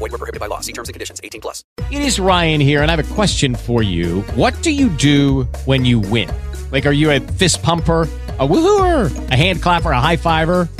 Void were prohibited by law. See terms and conditions. 18 plus. It is Ryan here, and I have a question for you. What do you do when you win? Like, are you a fist pumper? A woohooer, a hand clapper, a high fiver.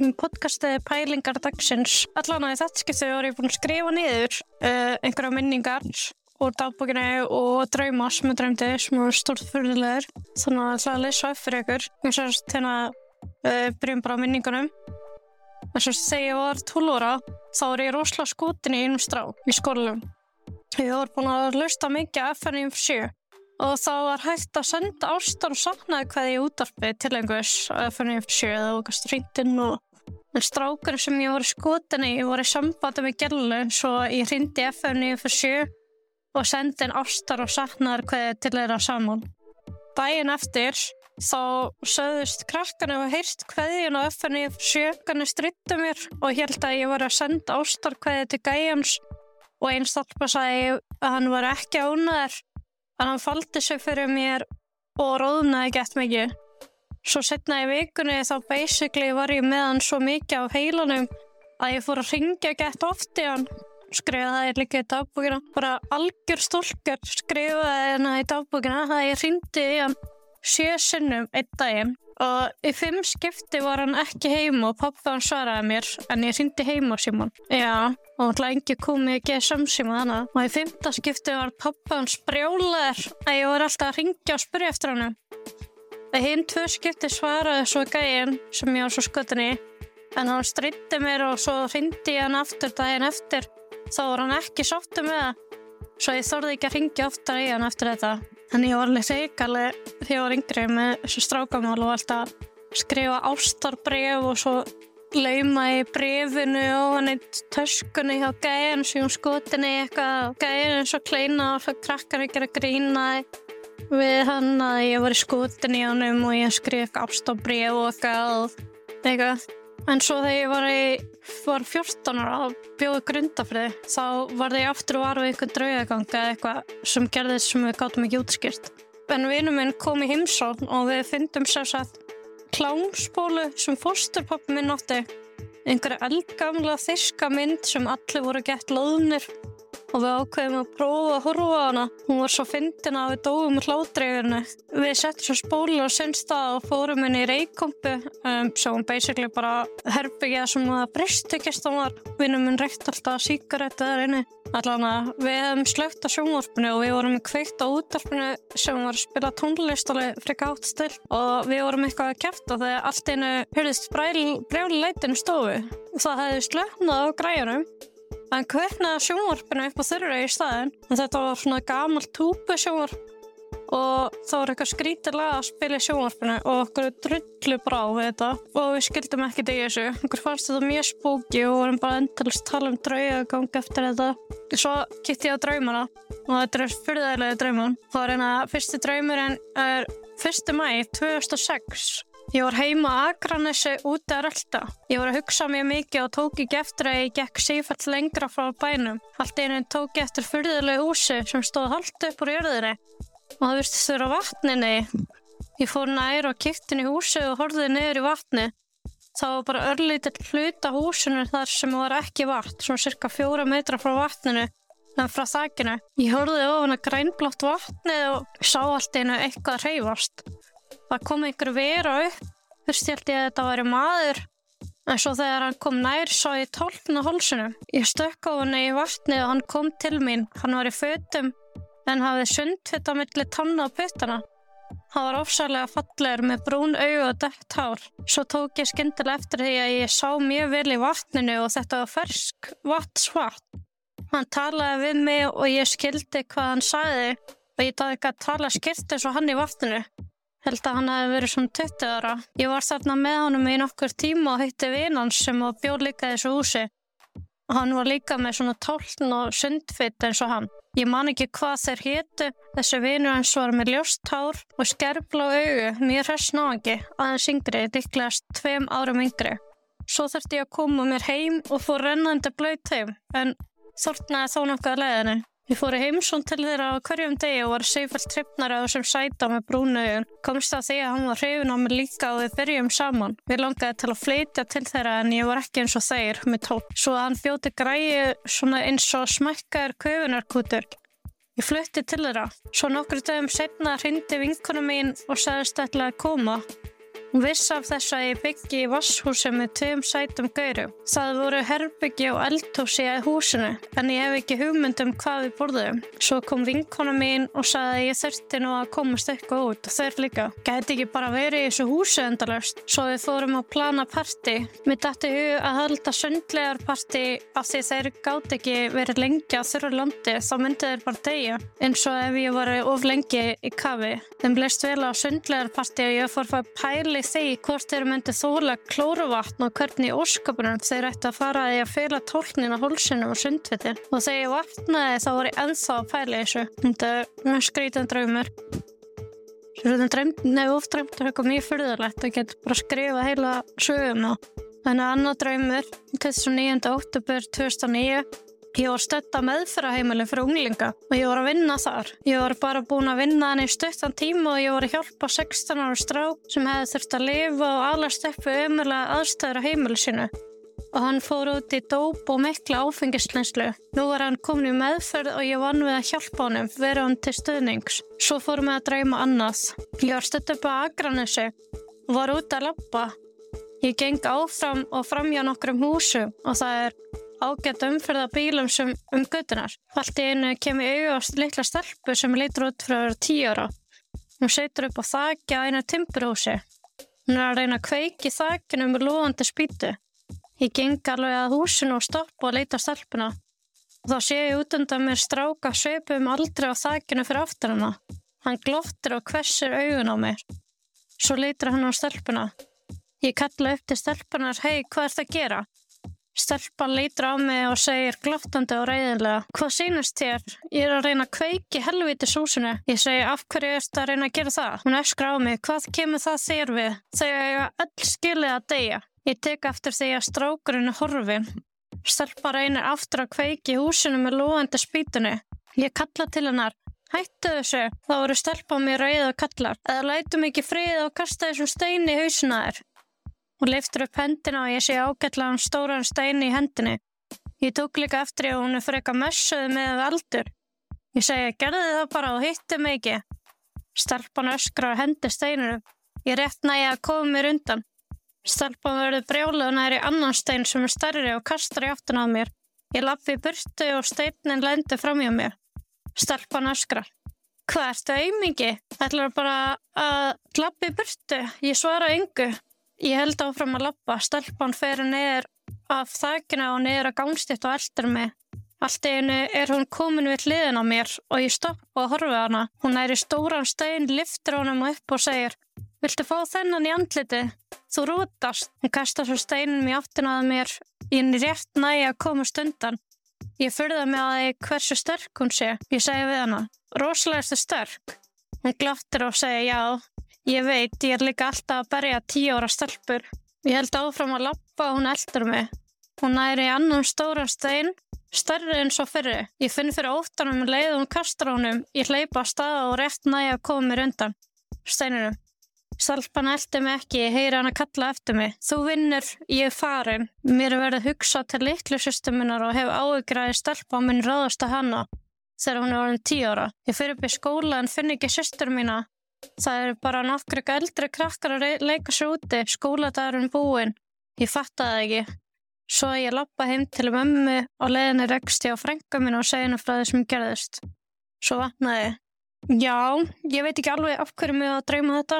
Um, podcasti Pælingar dagsins. Allan að þetta skiptu var ég búin að skrifa niður uh, einhverja minningar úr dagbókinu og drauma sem ég drömdi sem var stórfurnilegur. Þannig að ég ætlaði að lesa upp fyrir ykkur. Mér sérst hérna uh, byrjum bara á minningunum. Mér sérst þegar ég var 12 óra þá var ég rosalega skotin í einum strá í skólum. Ég var búin að lusta mikið FNF 7 og þá var hægt að senda ástar og saknaði hvað ég útarpi til einhvers FNF 7 eða okkar strýndinn og en strákar sem ég voru skotin í voru í sambandi með gælu svo ég hrindi FNF 7 og sendi en ástar og saknaði hvað til þeirra saman. Dæin eftir þá söðust krakkarna og heyrst hverjun á FNF 7 kannu stryttu mér og held að ég var að senda ástar hverju til gæjans og einn stálpa sagði að hann var ekki ánæður en hann faldi sig fyrir mér og róðnaði gett mikið. Svo setna í vikunni þá basically var ég með hann svo mikið á heilanum að ég fór að ringja gett oft í hann. Skrifaði það líka í dagbúkina. Bara algjör stólkar skrifaði hérna í dagbúkina að ég ringdi í hann sjö sinnum einn daginn og í fimm skipti var hann ekki heima og pappa hann svaraði mér en ég ringdi heima Simon. Já, og hann engi komið ekki að samsýma þannig og í fimmta skipti var pappa hans brjólaður að ég var alltaf að ringja og spyrja eftir hann. Það hinn tvö skipti svaraði svo gæinn sem ég var svo skotin í en hann strytti mér og svo ringdi ég hann aftur daginn eftir þá var hann ekki sáttu með það svo ég þorði ekki að ringja oftar í hann eftir þetta. En ég var alveg seikaleg þegar ég var yngri með þessu strákamál og alltaf skrifa ástarbref og svo lauma í brefinu og hann eitt töskunni hjá gæðin sem skotinni eitthvað gæðin eins og kleina og það krakkar ekki að grína við hann að ég var í skotinni á hann og ég skrif eitthvað ástarbref og eitthvað, eitthvað. En svo þegar ég var, í, var 14 ára og bjóði grundafrið þá var ég aftur og var við einhvern draugagang eða eitthvað sem gerðist sem við gáttum ekki útskýrt. En vinnu minn kom í heimsón og við fyndum sérsagt klámsbólu sem fórsturpappi minn átti. Einhverja eldgamla þiska mynd sem allir voru gett loðnir og við ákveðum að prófa að horfa á hana. Hún var svo fyndin að við dóum úr hlátreifinu. Við settum svo spólu og sinnst það og fórum henni í reykkompu um, svo hún basically bara herbyggja sem að bristekist hann var. Vinnum hún reykt alltaf síkaretu þar inni. Allan að við hefum slögt á sjónvarpinu og við vorum kveikt á útvarpinu sem var að spila tónlist alveg frika átt stil og við vorum eitthvað að kæfta þegar allt einu hörðist brjáli leitinu stofu. Það hefði slögnað á græjunum en hvernig sjónvarpinu upp á þurra í staðin en þetta var svona gamal túpu sjónvarp og þá var eitthvað skrítilega að spila í sjónvarpinu og okkur drullu brá við þetta. Og við skildum ekkert í þessu. Okkur fannst þetta mjög spóki og vorum bara endalist tala um draugagang eftir þetta. Svo kitt ég á draumana. Og þetta er fyrðarlega drauman þá er eina fyrsti draumurinn er 1. mæ 2006 Ég var heima að Akranessi úti að rölda. Ég var að hugsa mjög mikið og tók ekki eftir að ég gekk sífælt lengra frá bænum. Allt einu tók ég eftir fyrðilegu húsi sem stóð haldt upp úr jörðinni. Og það virtist þurra vatninni. Ég fór nær og kikt inn í húsi og horfið niður í vatni. Það var bara örlítill hlut á húsinu þar sem var ekki vatn, svona cirka fjóra metra frá vatninu en frá þakkinu. Ég horfið ofan að grænblátt vatnið og sá allt einu eitthvað reyfast. Það kom einhver vera upp, held ég að þetta væri maður, en svo þegar hann kom nær sá ég tólkna hólsunum. Ég stökk á hann í vatni og hann kom til mín, hann var í fötum, en hafði sundfitt á milli tanna og puttana. Hann var ofsalega fallegur með brún augu og dætt hár. Svo tók ég skyndilega eftir því að ég sá mjög vel í vatninu og þetta var fersk vatnsvatt. Hann talaði við mig og ég skildi hvað hann sagði og ég tók ekki að tala eins og hann í vatninu. Held að hann hefði verið svona 20 ára. Ég var þarna með honum í nokkur tíma og hitti vinans sem bjóð líka þessu húsi. Hann var líka með svona tóln og sundfitt eins og hann. Ég man ekki hvað þeir hétu. Þessi vinur hans var með ljóst hár og skerfla augu, mjög hress náðangi, aðeins yngri, líklegast tveim árum yngri. Svo þurfti ég að koma mér heim og fór rennandi blöyt heim, en þortnaði þó nokkuð að leiðinu. Ég fór í heimsón til þeirra á hverjum degi og var seifalt trippnar á þessum sæta með brúnu augun. Komst að því að hann var hrifin á mig líka og við byrjum saman. Við langaði til að fleitja til þeirra en ég var ekki eins og þeir með tól. Svo að hann bjóti græi svona eins og smækkaður köfunarkútur. Ég flutti til þeirra. Svo nokkur dögum setna hrindi vinkona mín og sagðist ætla að koma. Hún vissi af þess að ég byggi í vasshúsi með tveim sætum gaurum. Það voru herbyggi og eldhúsi í húsinu, en ég hef ekki hugmynd um hvað við borðum. Svo kom vinkona mín og sagði að ég þurfti nú að komast eitthvað út og þeir líka. Gæti ekki bara verið í þessu húsi endalust. Svo við fórum að plana parti. Mér dætti hug að halda sundlegar parti af því þeir gátt ekki verið lengi á þurru landi, þá myndi þeir bara degja. Eins og ef ég var of lengi í kafi. Þeim leist vel á sundlegar parti og ég fór að pæli því hvort þeir myndi þóla klóruvatn og hvernig óskapunum þeir ætti að fara að því að fela tólknin á hólsunum og sundvitin. Og þegar ég vatnaði þá var ég ennþá að pæla þessu. Þetta er mjög skrítan draumur. Svo þetta dreymt, nefn oft dreymt er eitthvað mjög fyrðulegt að geta bara skrifa heila sögum á. Þannig að annar draumur, 29. óttubur 2009, Ég var stödd á meðferðaheimilin fyrir unglinga og ég var að vinna þar. Ég var bara búin að vinna hann í stöttan tíma og ég var að hjálpa 16 ára strák sem hefði þurft að lifa og alast uppi ömulega aðstæður á heimilu sinu. Og hann fór út í dóp og mikla áfengislenslu. Nú var hann komin í meðferð og ég vann við að hjálpa honum, vera hann til stöðnings. Svo fórum við að dreyma annað. Ég var stödd upp á Akranessi og var út að lappa. Ég geng áfram og fram hjá nokkrum húsum og það er ágætt umferða bílum sem um gödunar. Allt í einu kemur auðvitað á litla stelpu sem lítur út frá að vera tíu ára. Hún setur upp á þakki á einu timburhúsi. Hún er að reyna að kveiki þakkinu með lóðandi spýtu. Ég geng alveg að húsinu og stoppa og leita stelpuna. Og þá sé ég út undan mér stráka sveipum aldrei á þakkinu fyrir aftur hana. Hann glóttir og hversir augun á mér. Svo leitur hann á stelpuna. Ég kalla upp til stelpunar, hei, hvað ert að gera? Stelpan lítur á mig og segir glottandi og reyðilega Hvað sínast þér? Ég er að reyna að kveiki helviti súsinu. Ég segi af hverju erst að reyna að gera það? Hún öskra á mig. Hvað kemur það þér við? Þegar ég er öll skilið að deyja. Ég tek eftir því að strákurinn er horfin. Stelpa reynir aftur að kveiki húsinu með lóðandi spýtunni. Ég kalla til hennar. Hættu þessu. Þá eru stelpa á mig rauð og kallar. Eða lætum ekki frið og kasta þessum steini í hausina þér. Hún liftur upp hendina og ég sé ágætlaðan stóran stein í hendinni. Ég tók líka eftir að hún er freka messuð með aldur. Ég segi, gerði það bara og hitti mig ekki. Stelpan öskra og hendi steininu. Ég rétt næja að koma mér undan. Stelpan verður brjálega og næri annan stein sem er stærri og kastar í aftan að mér. Ég lappi í burtu og steinin lendir fram hjá mér. Stelpan öskra. Hvað ertu auðmingi? Það ætlar bara að lappi í burtu. Ég svara yngu. Ég held áfram að lappa. Stelpan fer neður af þakkina og neður að gangstétt og eldur mig. Allt einu er hún komin við hliðin á mér og ég stoppa og horfi hana. Hún er í stóran stein, liftir honum upp og segir Viltu fá þennan í andliti? Þú rútast. Hún kastar svo steinum í áttinaða mér. Ég er rétt nægi að koma stundan. Ég fyrða mig að því hversu sterk hún sé. Ég segi við hana. Róslega erstu sterk. Hún glottir og segir já. Ég veit, ég er líka alltaf að berja tíu ára stelpur. Ég held áfram að lappa og hún eldur mig. Hún næri í annan stóra stein, stærri eins og fyrri. Ég finn fyrir óttanum um leið og hún kastar honum. Ég hleypa að staða og rétt næja að koma mér undan. Steinunum. Stelpan eldi mig ekki, ég heyri hann að kalla eftir mig. Þú vinnur, ég er farin. Mér er verið hugsa til litlu systeminnar og hef áegraði stelpa á minn ráðast að hanna þegar hún er orðin tíu ára. Ég fyrir upp í skóla en finn ekki systur mína. Það eru bara nokkru eldri krakkar að leika sér úti, skóladagurinn búinn. Ég fatta það ekki. Svo ég lappa heim til mömmu og leiðinni rekst ég á frænga mín og segja henni frá því sem gerðist. svo vatnaði já, ég veit ekki alveg af hverju mig að dreyma þetta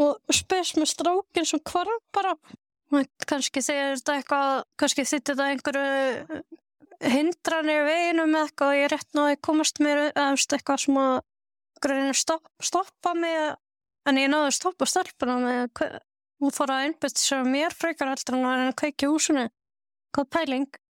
og spes með strákin sem hvarf bara Og kannski segir þetta eitthvað kannski þýtti þetta einhverju hindranir í veginum eitthvað og ég rétt náði komast mér eða veist, eitthvað sem að greina stopp, stoppa mig? En ég náði að stoppa stelpuna með hún fór að einbætt sem mér frekar heldur en að reyna að kveikja húsinu. Hvað pæling